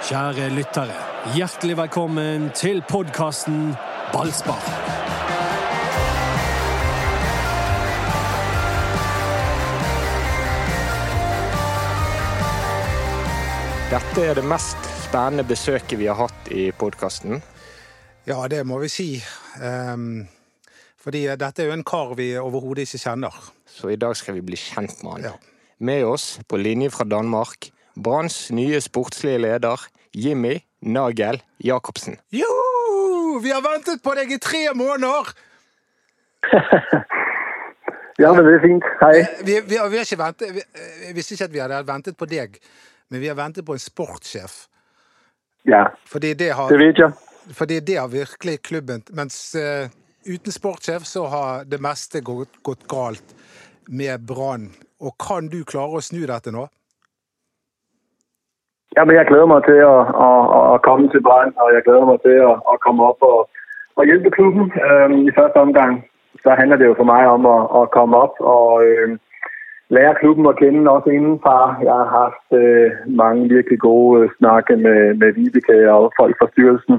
Kjære lyttere, hjertelig velkommen til podkasten Ballspar. Dette er det mest spennende besøket vi har hatt i podkasten. Ja, det må vi si. Um, fordi dette er jo en kar vi overhodet ikke kjenner. Så i dag skal vi bli kjent med han. Ja. Med oss, på linje fra Danmark, Branns nye sportslige leder, Jimmy Nagel Jacobsen. Jo! Vi har ventet på deg i tre måneder! Ja, men det er fint. Hei. Vi, vi, vi har ikke ventet vi, Jeg visste ikke at vi hadde ventet på deg, men vi har ventet på en sportssjef. Ja, Fordi det har, det vet jeg. fordi det har virkelig klubben Mens uh, uten sportssjef så har det meste gått, gått galt med Brann. Og kan du klare å snu dette nå? Ja, men jeg gleder meg til å, å, å komme til Brann, og jeg gleder meg til å, å komme opp og, og hjelpe klubben. Um, I første omgang så handler det jo for meg om å, komme opp og um, lære klubben å kjenne også innenfra. Jeg har hatt uh, mange virkelig gode snakker med, med Vibeke og folk fra styrelsen.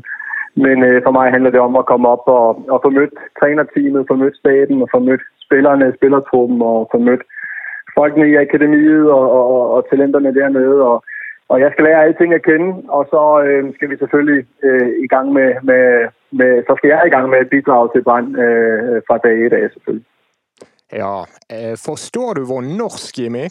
Men uh, for meg handler det om å komme opp og, og få møtt trenerteamet, få møtt staten, få møtt spillerne, spillertruppen og få møtt folkene i akademiet og, og, og, talenterne der nede. Og, og jeg skal lære alting å kjenne, og så øh, skal vi selvfølgelig øh, i gang med, med, med Så skal jeg i gang med et bidrag til Brann øh, fra dag ett av, selvfølgelig. Ja, eh, forstår du vår norsk, Jimmy?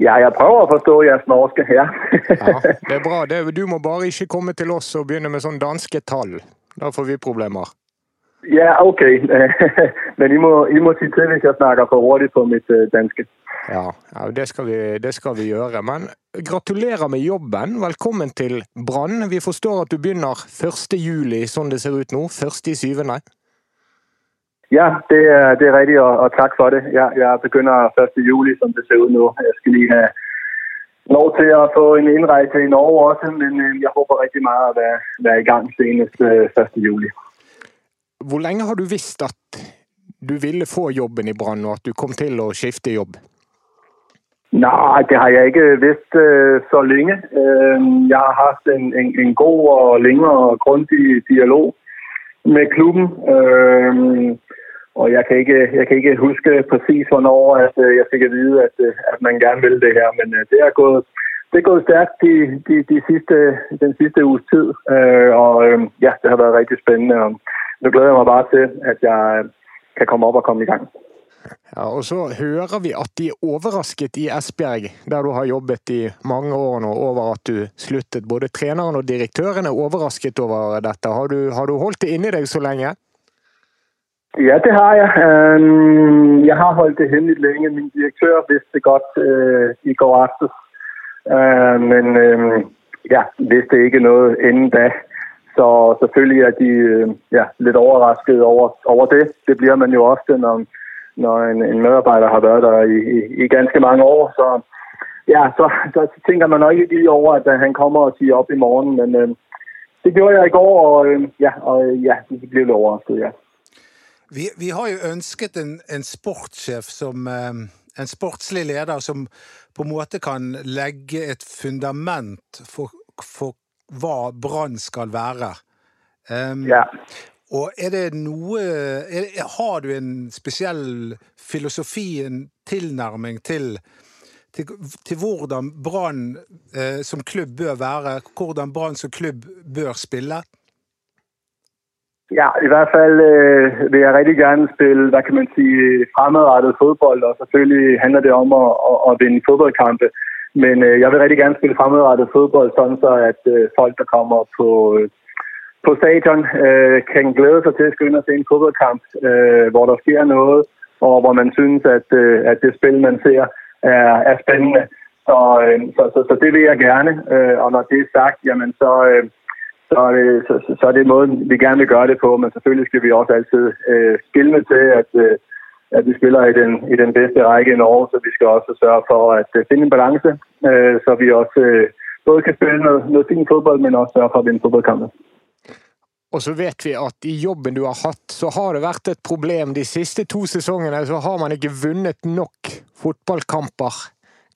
Ja, jeg prøver å forstå jeres norske her. Ja, det er bra. Du må bare ikke komme til oss og begynne med sånn danske tall. Da får vi problemer. ja, ok. Men I må, I må si til hvis jeg snakker for hurtig på mitt øh, danske. Ja, det, skal vi, det skal vi gjøre. Men gratulerer med jobben. Velkommen til Brann. Vi forstår at du begynner 1. juli, sånn det ser ut nå. 1. i syvende. Ja, det er, det er riktig, og, og takk for det. Jeg, jeg begynner 1. juli, som det ser ut nå. Jeg skal lige ha lov til å få en innreise i Norge også, men øh, jeg håper riktig meget at være, være i gang senest øh, 1. juli. Hvor lenge har du visst at du ville få jobben i Brann, og at du kom til å skifte jobb? Nej, det har jeg ikke vidst øh, så længe. Øh, jeg har haft en, en, en god og længere og grundig dialog med klubben. Øh, og jeg kan, ikke, jeg kan ikke huske præcis, hvornår at, øh, jeg fik at vide, at, øh, at man gerne ville det her. Men øh, det er gået, det er stærkt de, de, de sidste, den sidste uges tid. Øh, og øh, ja, det har været rigtig spændende. Og nu glæder jeg mig bare til, at jeg kan komme op og komme i gang. Ja, og så hører vi at de er overrasket i Esbjerg, der du har jobbet i mange år nå, over at du sluttet. Både treneren og direktøren er overrasket over dette. Har du, har du holdt det inni deg så lenge? Ja, det har jeg. Jeg har holdt det hemmelig lenge. Min direktør visste godt øh, i går aftes. Øh, men ja, visste ikke noe innen da. Så selvfølgelig er de øh, ja, litt overrasket over, over det. Det blir man jo ofte, når, når en, en medarbejder har været der i, i, i ganske mange år. Så ja, så, så tænker man nok ikke lige over, at han kommer og siger op i morgen. Men øh, det gjorde jeg i går, og øh, ja, og, øh, ja, det blev lidt overrasket, ja. Vi, vi har jo ønsket en, en sportssjef som øh, En sportslig leder som på en måte kan legge et fundament for, for hva Brann skal være. Um, Ja. Og er det noe er, Har du en spesiell filosofi, en tilnærming til, til, til hvordan Brann eh, som klubb bør være? Hvordan Brann som klubb bør spille? Ja, i hvert fald øh, vil jeg rigtig gerne spille, hvad kan man sige, fremadrettet fodbold, og selvfølgelig handler det om at, at, at vinde fodboldkampe. Men øh, jeg vil rigtig gerne spille fremadrettet fodbold, sådan så at øh, folk, der kommer på, øh, på stadion, øh, kan glæde sig til at skynde og se en fodboldkamp, øh, hvor der sker noget, og hvor man synes, at, øh, at det spil, man ser, er, er spændende. Så, øh, så, så, så det vil jeg gerne, øh, og når det er sagt, jamen så... Øh, så er, det, så, så- er det måden, vi gerne vil gøre det på, men selvfølgelig skal vi også altid øh, skille til, at, øh, at vi spiller i den, i den bedste række i Norge, så vi skal også sørge for at øh, finde en balance, øh, så vi også øh, både kan spille noget, noget fin fodbold, men også sørge for at vinde fodboldkampe. Og så vet vi at i jobben du har hatt, så har det vært et problem. De siste to sesongene så har man ikke vunnet nok fotballkamper.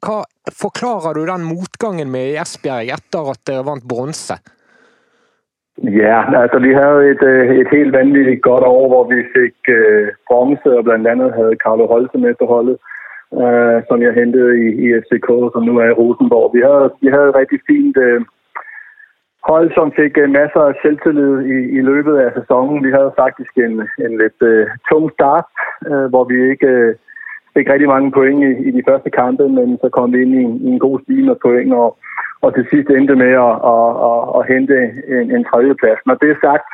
Hva forklarer du den motgangen med i Esbjerg etter at dere vant bronse? Ja, altså vi havde et, øh, et helt vanvittigt godt år, hvor vi fik øh, bronze, og blandt andet havde Carlo Holte med på holdet, øh, som jeg hentede i, i FCK, som nu er i Rosenborg. Vi havde, vi havde et rigtig fint øh, hold, som fik øh, masser af selvtillid i, i løbet af sæsonen. Vi havde faktisk en, en lidt uh, tung start, uh, hvor vi ikke uh, fik rigtig mange point i, i de første kampe, men så kom vi ind i, i en god stil med point, og og til sidst endte med at, at, at, at hente en, en tredjeplads. Når det er sagt,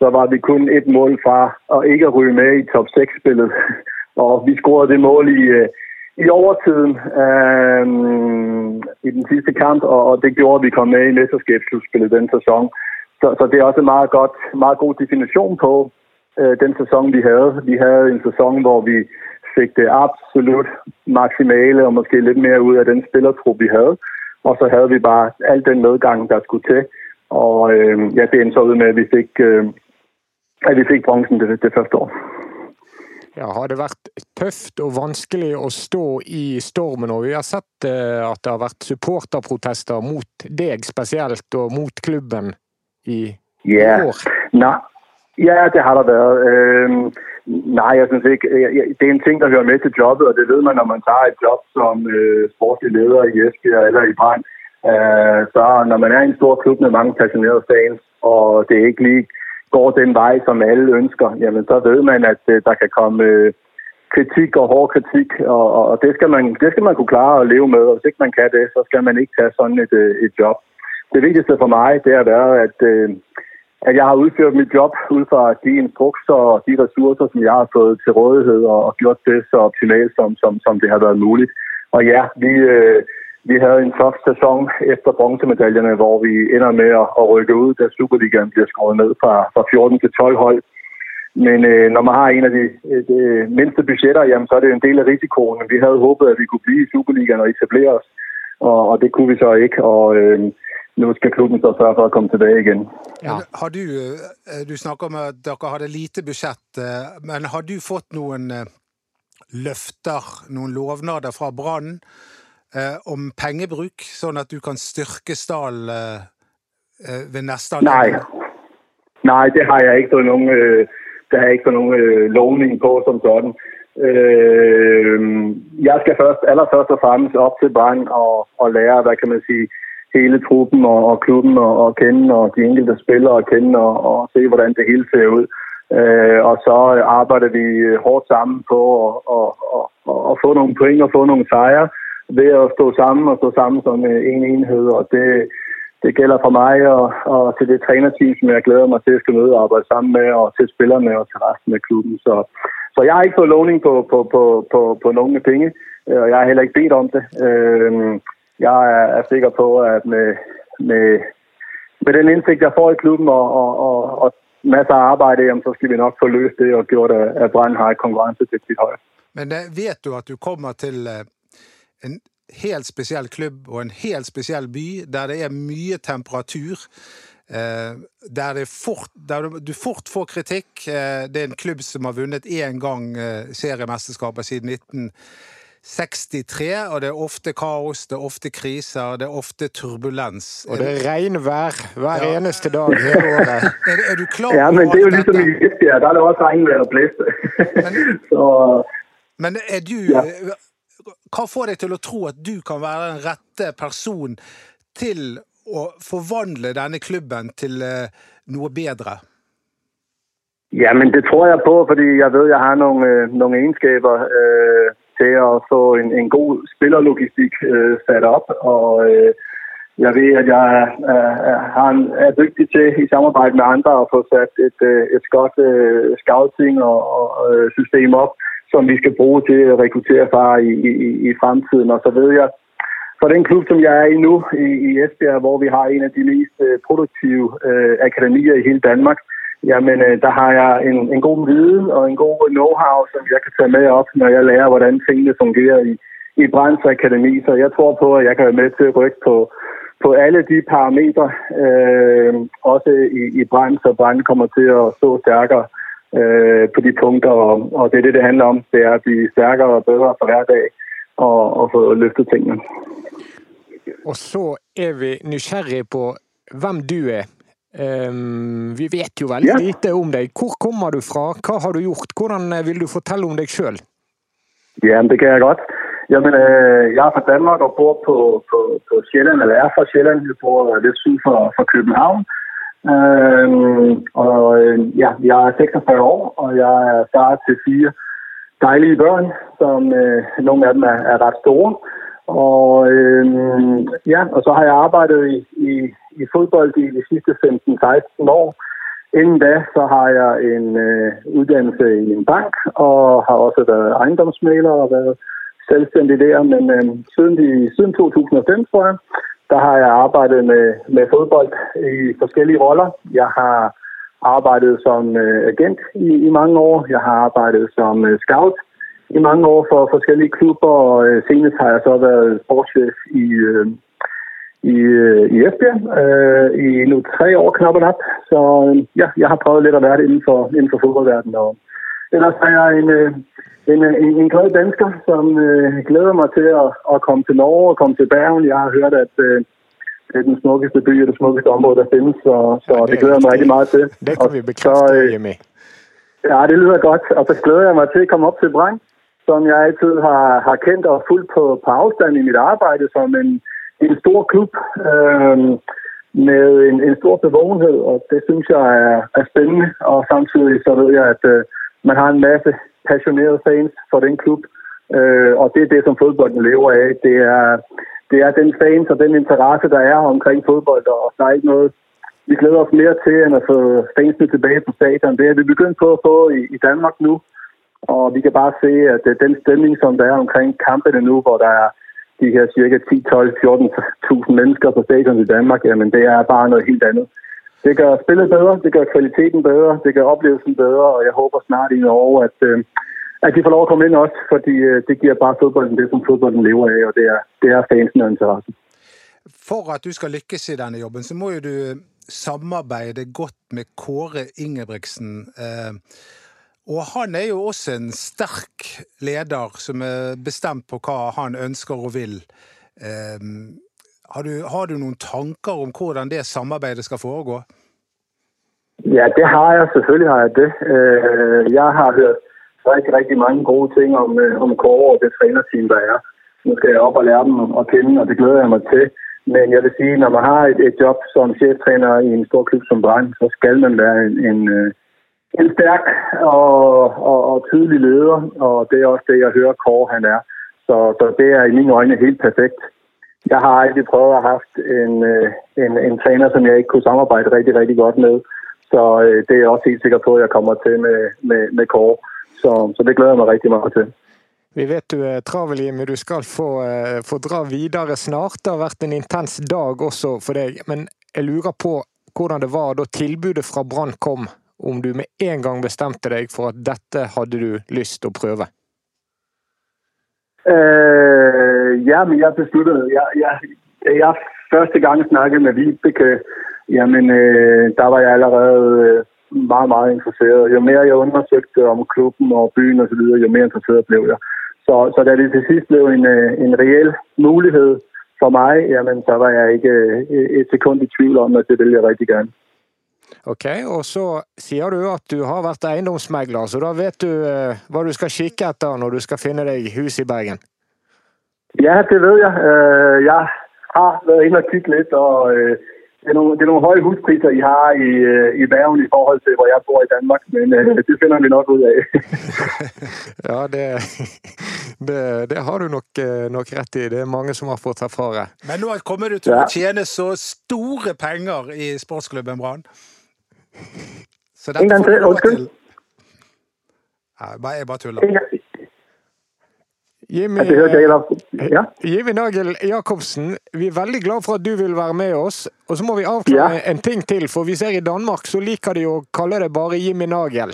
så var vi kun et mål fra at ikke ryge med i top 6-spillet. Og vi scorede det mål i, øh, i overtiden øh, i den sidste kamp, og, det gjorde, at vi kom med i mesterskabsslutspillet den sæson. Så, så det er også en meget, godt, meget god definition på øh, den sæson, vi havde. Vi havde en sæson, hvor vi fik det absolut maksimale og måske lidt mere ud af den spillertrup, vi havde. Og så havde vi bare al den medgang, der skulle til. Og øh, ja, det endte så ud med, at vi fik, øh, at vi fik bronzen det, det første år. Ja, har det vært tøft og vanskelig å stå i stormen? og Vi har sett uh, at det har vært supporterprotester mot deg spesielt, og mot klubben i yeah. år. Nei. Ja, det har det vært. Nei, jeg synes ikke. Det er en ting, der hører med til jobbet, og det vet man, når man tar et job som sportlig sportslig leder i Esbjerg eller i Brand. Øh, så når man er i en stor klubb med mange passionerede fans, og det er ikke lige går den vei som alle ønsker, jamen så vet man, at øh, der kan komme øh, kritik og hard kritikk. og, og, det, skal man, det skal man kunne klare å leve med, og hvis ikke man kan det, så skal man ikke ta sånn et, øh, et jobb. Det viktigste for meg det har vært at at jeg har utført mitt jobb ut fra de instrukser og de ressurser som jeg har fått til rådighet, og, gjort det så optimalt, som, som, som det har vært mulig. Og ja, vi, vi havde en tof sæson efter bronzemedaljerne, hvor vi ender med at, at rykke ud, da Superligaen bliver skåret ned fra, fra 14 til 12 hold. Men øh, når man har en af de, de mindste budgetter, jamen, så er det en del af risikoen. Vi havde håbet, at vi kunne blive i Superligaen og etablere os, og, og det kunne vi så ikke. Og, øh, nå skal klubben så sørge for å komme tilbake igjen. Ja. Har du, eh, du snakker om at dere hadde lite budsjett, eh, men har du fått noen løfter, noen lovnader fra Brann om pengebruk, sånn at du kan styrke Stall ved neste anledning? Nei. Nei, det har jeg ikke noen, har jeg ikke noen lovning på som sådan. Jeg skal først, aller først og fremst opp til Brann og, og lære hva kan man si, hele truppen og, og klubben og, og kjenne, og de enkelte spillere å kjenne, og, og se, hvordan det hele ser ut. Uh, og så arbeider vi hårdt sammen på at få noen poeng og få noen sejre ved at stå sammen og stå sammen som en enhed. Og det, det gælder for mig og, og til det trænerteam, som jeg glæder mig til at skal møde og arbejde sammen med, og til spillerne og til resten af klubben. Så, så jeg har ikke fået lovning på, på, på, på, på nogle penge, og jeg har heller ikke bedt om det. Øh, jeg er sikker på, at med, med, med den indsigt, jeg får i klubben og, og, og, og masser af arbejde, så skal vi nok få løst det og gjort, at Brann har et konkurrencedygtigt hold. Men vet du at du kommer til en helt spesiell klubb og en helt spesiell by, der det er mye temperatur, uh, der, det fort, der du fort får kritikk. det er en klubb som har vunnet én gang seriemesterskapet siden 1963. og det er ofte kaos, det er ofte kriser, det er ofte turbulens. Og det er regnvær hver ja. eneste dag hele året. Er, er, du klar Ja, men det er jo liksom i Ja, der er det også regnvær og blæste. Men, men er du ja. Hva får deg til å tro at du kan være den rette person til å forvandle denne klubben til eh, noe bedre? Ja, men det tror jeg på, fordi jeg ved jeg har noen, øh, noen egenskaper. Øh, til at få en, en god spillerlogistik øh, sat op, og øh, jeg ved, at jeg er, er, er dygtig til i samarbejde med andre at få sat et, øh, et godt øh, scouting og, og øh, system op, som vi skal bruke til å rekruttere fra i, i, i fremtiden. Og så ved jeg, for den klub, som jeg er i nu, i, i Esbjerg, hvor vi har en av de mest produktive øh, akademier i hele Danmark, Jamen, øh, der har jeg en, en god viden og en god know-how, som jeg kan ta med opp når jeg lærer, hvordan tingene fungerer i, i Brands Akademi. Så jeg tror på, at jeg kan være med til å rykke på, på alle de parametre, øh, også i, i Brand, så Brand kommer til å stå stærkere øh, på de punkter. Og, og det er det, det handler om. Det er at bli sterkere og bedre for hver dag. og, og få løftet tingene. Og så er vi nysgjerrig på hvem du er. Um, vi vet jo veldig Ja. lite om deg. Hvor kommer du fra? Hva har du gjort? Hvordan eh, vil du fortelle om deg sjøl? Ja, det kan jeg godt. Jamen, øh, jeg er fra Danmark og bor på, på, på Sjælland, eller er fra Sjælland. Jeg bor lidt syd for, for København. Øhm, og øh, ja, jeg er 46 år, og jeg er far til fire dejlige børn, som øh, nogle af dem er, er ret store. Og, øh, ja, og så har jeg arbejdet i, i, i fodbold i de sidste 15-16 år. Inden da så har jeg en øh, uddannelse i en bank, og har også været ejendomsmaler og været selvstændig der. Men øh, siden, de, siden 2005, tror jeg, der har jeg arbejdet med, med fodbold i forskellige roller. Jeg har arbejdet som øh, agent i, i mange år. Jeg har arbejdet som øh, scout i mange år for forskellige klubber, og øh, senest har jeg så været sportschef i, i, i Esbjerg i nu tre år knap og nap. Så ja, jeg har prøvet lidt at være det inden for, inden for fodboldverdenen. Og ellers er jeg en, øh, en, en, en glad dansker, som øh, glæder mig til at, at komme til Norge og komme til Bergen. Jeg har hørt, at øh, det er den smukkeste by og det smukkeste område, der findes, så, så Ja, det det, er glæder jeg mig riktig. rigtig meget til. Det kan vi så, bekrefte, øh, Jimmy. Ja, det lyder godt. Og så glæder jeg mig til at komme op til Brang, som jeg altid har, har kendt og fulgt på, på afstand i mit arbejde som en, en stor klub øh, med en, en stor bevågenhed, og det synes jeg er, er spændende. Og samtidig så ved jeg, at øh, man har en masse passionerede fans for den klub, øh, og det er det, som fodbolden lever af. Det er, det er den fans og den interesse, der er omkring fodbold, og der er ikke noget vi glæder os mere til, end at få fansene tilbage på stadion. Det er vi begyndt på at få i, Danmark nu. Og vi kan bare se, at øh, den stemning, som der er omkring kampene nu, hvor der er de her cirka 10, 12, 14.000 mennesker på stadion i Danmark, jamen det er bare noget helt andet. Det gør spillet bedre, det gør kvaliteten bedre, det gør oplevelsen bedre, og jeg håber snart i Norge, at, øh, at de får lov at komme ind også, fordi øh, det giver bare fodbolden det, som fodbolden lever af, og det er, det er fansen og interessen. For at du skal lykkes i denne jobben, så må jo du samarbeide godt med Kåre Ingebrigtsen. Eh, og han er jo også en sterk leder som er bestemt på hva han ønsker og vil. Har, du, har du noen tanker om hvordan det samarbeidet skal foregå? Ja, det har jeg. Selvfølgelig har jeg det. Øh, Jeg har hørt rigtig, rigtig mange gode ting om, øh, om Kåre og det trænerteam, der er. Nu skal jeg op og lære dem at kende, og det glæder jeg mig til. Men jeg vil sige, når man har et, et job som cheftræner i en stor klub som Brand, så skal man være en, en, øh, en stærk og, og, og tydelig leder, og det er også det, jeg hører Kåre han er. Så, så det er i mine øjne helt perfekt. Jeg har aldrig prøvet at haft en, øh, en, en træner, som jeg ikke kunne samarbejde rigtig, rigtig godt med. Så øh, det er jeg også helt sikker på, at jeg kommer til med, med, med Kåre. Så, så det glæder jeg mig rigtig meget til. Vi vet du er travel, Jimmy. Du skal få, eh, få dra videre snart. Det har vært en intens dag også for deg. Men jeg lurer på hvordan det var da tilbudet fra Brann kom. Om du med en gang bestemte deg for at dette hadde du lyst til å prøve. Øh, ja, men jeg besluttede, jeg, jeg, jeg første gang snakkede med Vibeke, jamen øh, der var jeg allerede øh, meget, meget interesseret. Jo mere jeg undersøgte om klubben og byen og jo mere interesseret blev jeg. Så, så da det til sidst blev en, øh, en reel mulighed for mig, jamen så var jeg ikke øh, et sekund i tvivl om, at det ville jeg rigtig gerne. Ok, Og så sier du at du har vært eiendomsmegler, så da vet du eh, hva du skal kikke etter når du skal finne deg hus i Bergen. Ja, det vet jeg. Uh, jeg har vært inne og kikket litt. og uh, det, er noen, det er noen høye huspriser, I har i, øh, i Bergen i forhold til, hvor jeg bor i Danmark, men uh, det finner vi nok ut av. Ja, det, det, det har du nok, eh, nok rett i. Det er mange som har fått erfare. Men nå kommer du til å tjene så store penger i sportsklubben Brann. Så gang får du lov til. Nei, bare- jeg bare tuller. Jimmy, Ja. Ja. Nagel Jacobsen, vi er veldig glad for at du vil være med oss. Og så må vi avklare Ja. en ting til, for vi ser i Danmark så liker de å kalle det bare Jimmy Nagel.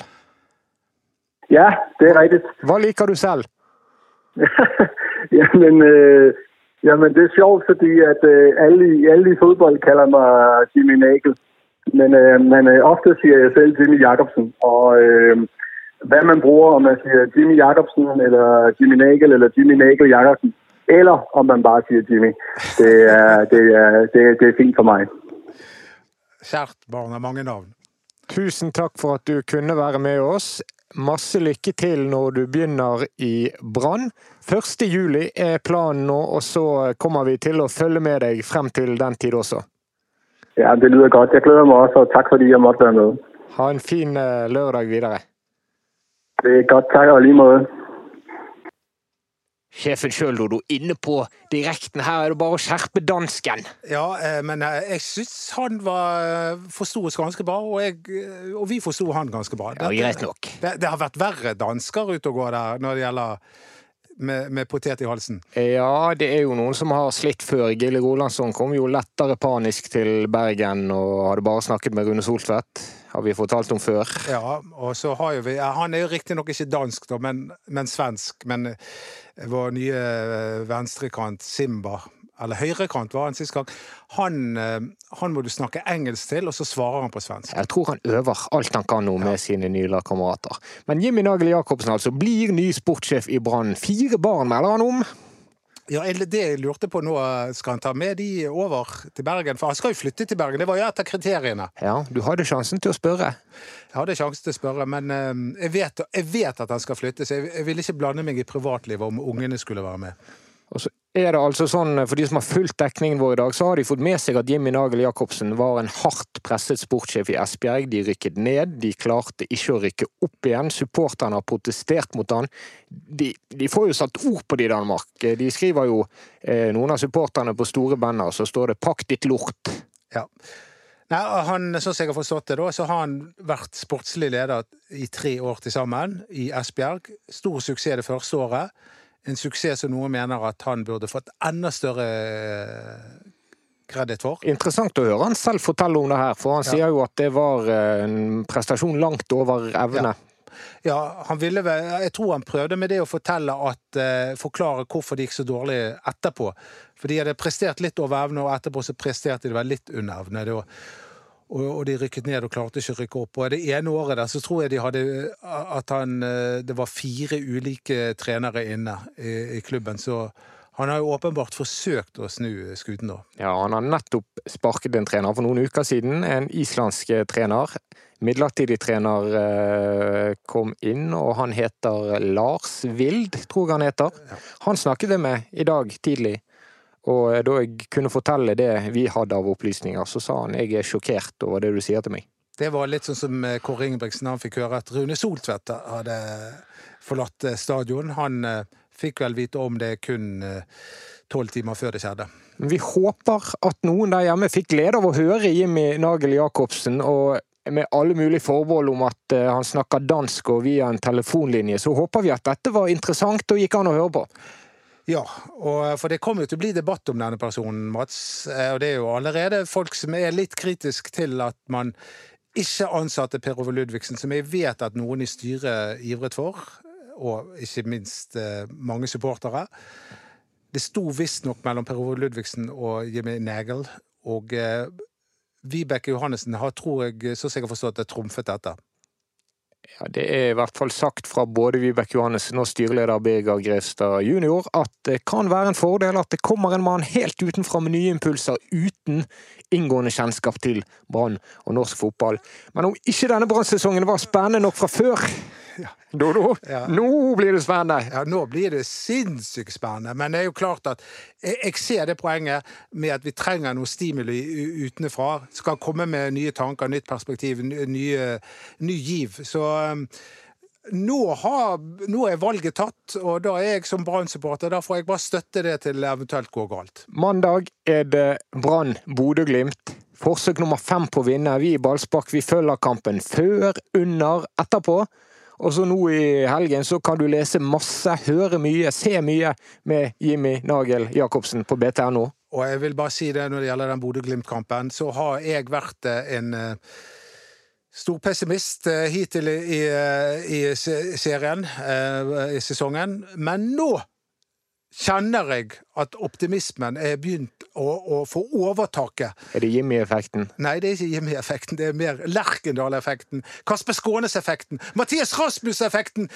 ja, det er riktig. Hva liker du selv? jamen, øh, jamen, det er sjovt, fordi at øh, alle, i- alle i fodbold kaller meg Jimmy Nagel. Men, øh, men øh, ofte siger jeg selv Jimmy Jacobsen. Og øh, hvad man bruger, om man siger Jimmy Jacobsen, eller Jimmy Nagel, eller Jimmy Nagel Jacobsen, eller om man bare siger Jimmy. Det er, det er, det er, det er fint for meg. Kjært barn har mange navn. Tusen takk for at du kunne være med oss. Masse lykke til når du begynner i Brann. 1. juli er planen nå, og så kommer vi til å følge med deg frem til den tid også. Ja, det lyder godt. Jeg gleder meg også, og takk fordi jeg måtte være med. Ha en fin eh, lørdag videre. Det er godt. Takk og i like måte. Sjefen sjøl, Dodo, inne på direkten. Her er det bare å skjerpe dansken. Ja, eh, men eh, jeg syns han var forsto oss ganske bra, og, jeg, og vi forsto han ganske bra. Ja, greit nok. Det, det har vært verre dansker ute og går der når det gjelder med, med potet i halsen. Ja, det er jo noen som har slitt før. Gille Rolandsson kom jo lettere panisk til Bergen og hadde bare snakket med Rune Soltvedt. Har vi fortalt om før. Ja, og så har jo vi ja, Han er jo riktignok ikke dansk, da, men, men svensk. Men vår nye eh, venstrekant, Simba, eller høyrekant var han sist gang, han, eh, han må du snakke engelsk til, og så svarer han på svensk. Jeg tror han øver alt han kan nå med sine nye lagkamerater. Men Jimmy Nagel Jacobsen altså blir ny sportssjef i Brann. Fire barn melder han om. Ja, eller det jeg lurte på nå, skal han ta med de over til Bergen? For han skal jo flytte til Bergen, det var jo et av kriteriene. Ja, du hadde sjansen til å spørre. Jeg hadde sjansen til å spørre, men eh, jeg vet, jeg vet at han skal flytte, så jeg, jeg ville ikke blande meg i privatlivet om ungene skulle være med. Og så er det altså sånn, For de som har fulgt dekningen vår i dag, så har de fått med seg at Jimmy Nagel Jacobsen var en hardt presset sportssjef i Esbjerg. De rykket ned, de klarte ikke å rykke opp igjen. Supporterne har protestert mot han. De, de får jo satt ord på det i Danmark. De skriver jo, eh, noen av supporterne på store banner, så står det 'pakk ditt lort'. Ja. Nei, han, sånn som jeg har forstått det, da, så har han vært sportslig leder i tre år til sammen i Esbjerg. Stor suksess det første året. En suksess som noen mener at han burde fått enda større kreditt for. Interessant å høre han selv fortelle om det her, for han Ja. sier jo at det var eh, en prestasjon langt over evne. Ja, han ville Jeg tror han prøvde med det å fortelle at, eh, forklare hvorfor det gikk så dårlig etterpå. For de hadde prestert litt over evne, og etterpå så presterte de vel litt under evne. Og, og de rykket ned og klarte ikke å rykke opp. Og det ene året der så tror jeg de hadde at han eh, Det var fire ulike trenere inne i, i klubben, så han har jo åpenbart forsøkt å snu skuten da. Ja, han har nettopp sparket en trener for noen uker siden, en islandsk trener. Midlertidig trener eh, kom inn, og han heter Lars Vild, tror jeg han heter. Han snakket jeg med i dag tidlig, og eh, da jeg kunne fortelle det vi hadde av opplysninger, så sa han jeg er sjokkert over det du sier til meg. Det var litt sånn som eh, Kåre Ingebrigtsen han fikk høre at Rune Soltvedt hadde forlatt eh, stadion. Han fikk vel vite om det kun tolv timer før det skjedde. Vi håper at noen der hjemme fikk glede av å høre Jimmy Nagel Jacobsen, og med alle mulige forbehold om at han snakker dansk og via en telefonlinje, så håper vi at dette var interessant og gikk an å høre på. Ja, eh, for det kommer jo til å bli debatt om denne personen, Mats. Eh, Og det er jo allerede folk som er litt kritisk til at man ikke ansatte Per Ove Ludvigsen, som jeg vet at noen i styret ivret for, og ikke minst eh, mange supportere. Det sto visstnok mellom Per Ove Ludvigsen og Jimmy Nagel, og Vibeke Johannessen har, tror jeg, så sikkert forstått det, trumfet dette. Ja, det er i hvert fall sagt fra både Vibeke Johannessen og styreleder Birger Grevstad junior at det kan være en fordel at det kommer en mann helt utenfra med nye impulser uten inngående kjennskap til Brann og norsk fotball. Men om ikke denne Brann-sesongen var spennende nok fra før, Dodo, Ja. nå blir det spennende! Ja, nå blir det sinnssykt spennende. Men det er jo klart at jeg, jeg ser det poenget med at vi trenger noe stimuli utenfra. Skal komme med nye tanker, nytt perspektiv, ny- nye, ny giv. Så um, nå, har, nå er valget tatt, og da er jeg som Brann-supporter. Da får jeg bare støtte det til det eventuelt går galt. Mandag er det Brann Bodø-Glimt. Forsøk nummer fem på å vinne. Vi i Ballspark vi følger kampen før, under, etterpå. Og så nå i helgen så kan du lese masse, høre mye, se mye med Jimmy Nagel Jacobsen på BTNO. Og jeg vil bare si det når det gjelder den Bodø-Glimt-kampen, så har jeg vært eh, en eh, stor pessimist eh, hittil i, i, i serien, i sesongen. Men nå kjenner jeg at optimismen er begynt å, å få overtaket. Er det Jimmy-effekten? Nei, det er ikke Jimmy-effekten, det er mer Lerkendal-effekten. Kasper Skånes-effekten. Mathias Rasmus-effekten.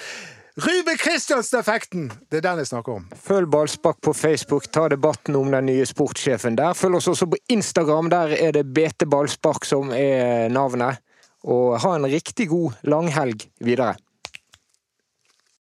Ruben Kristiansen-effekten! Det er den jeg snakker om. Følg Ballspark på Facebook, ta debatten om den nye sportssjefen der. Følg oss også på Instagram, der er det BT Ballspark som er navnet. Og ha en riktig god langhelg videre.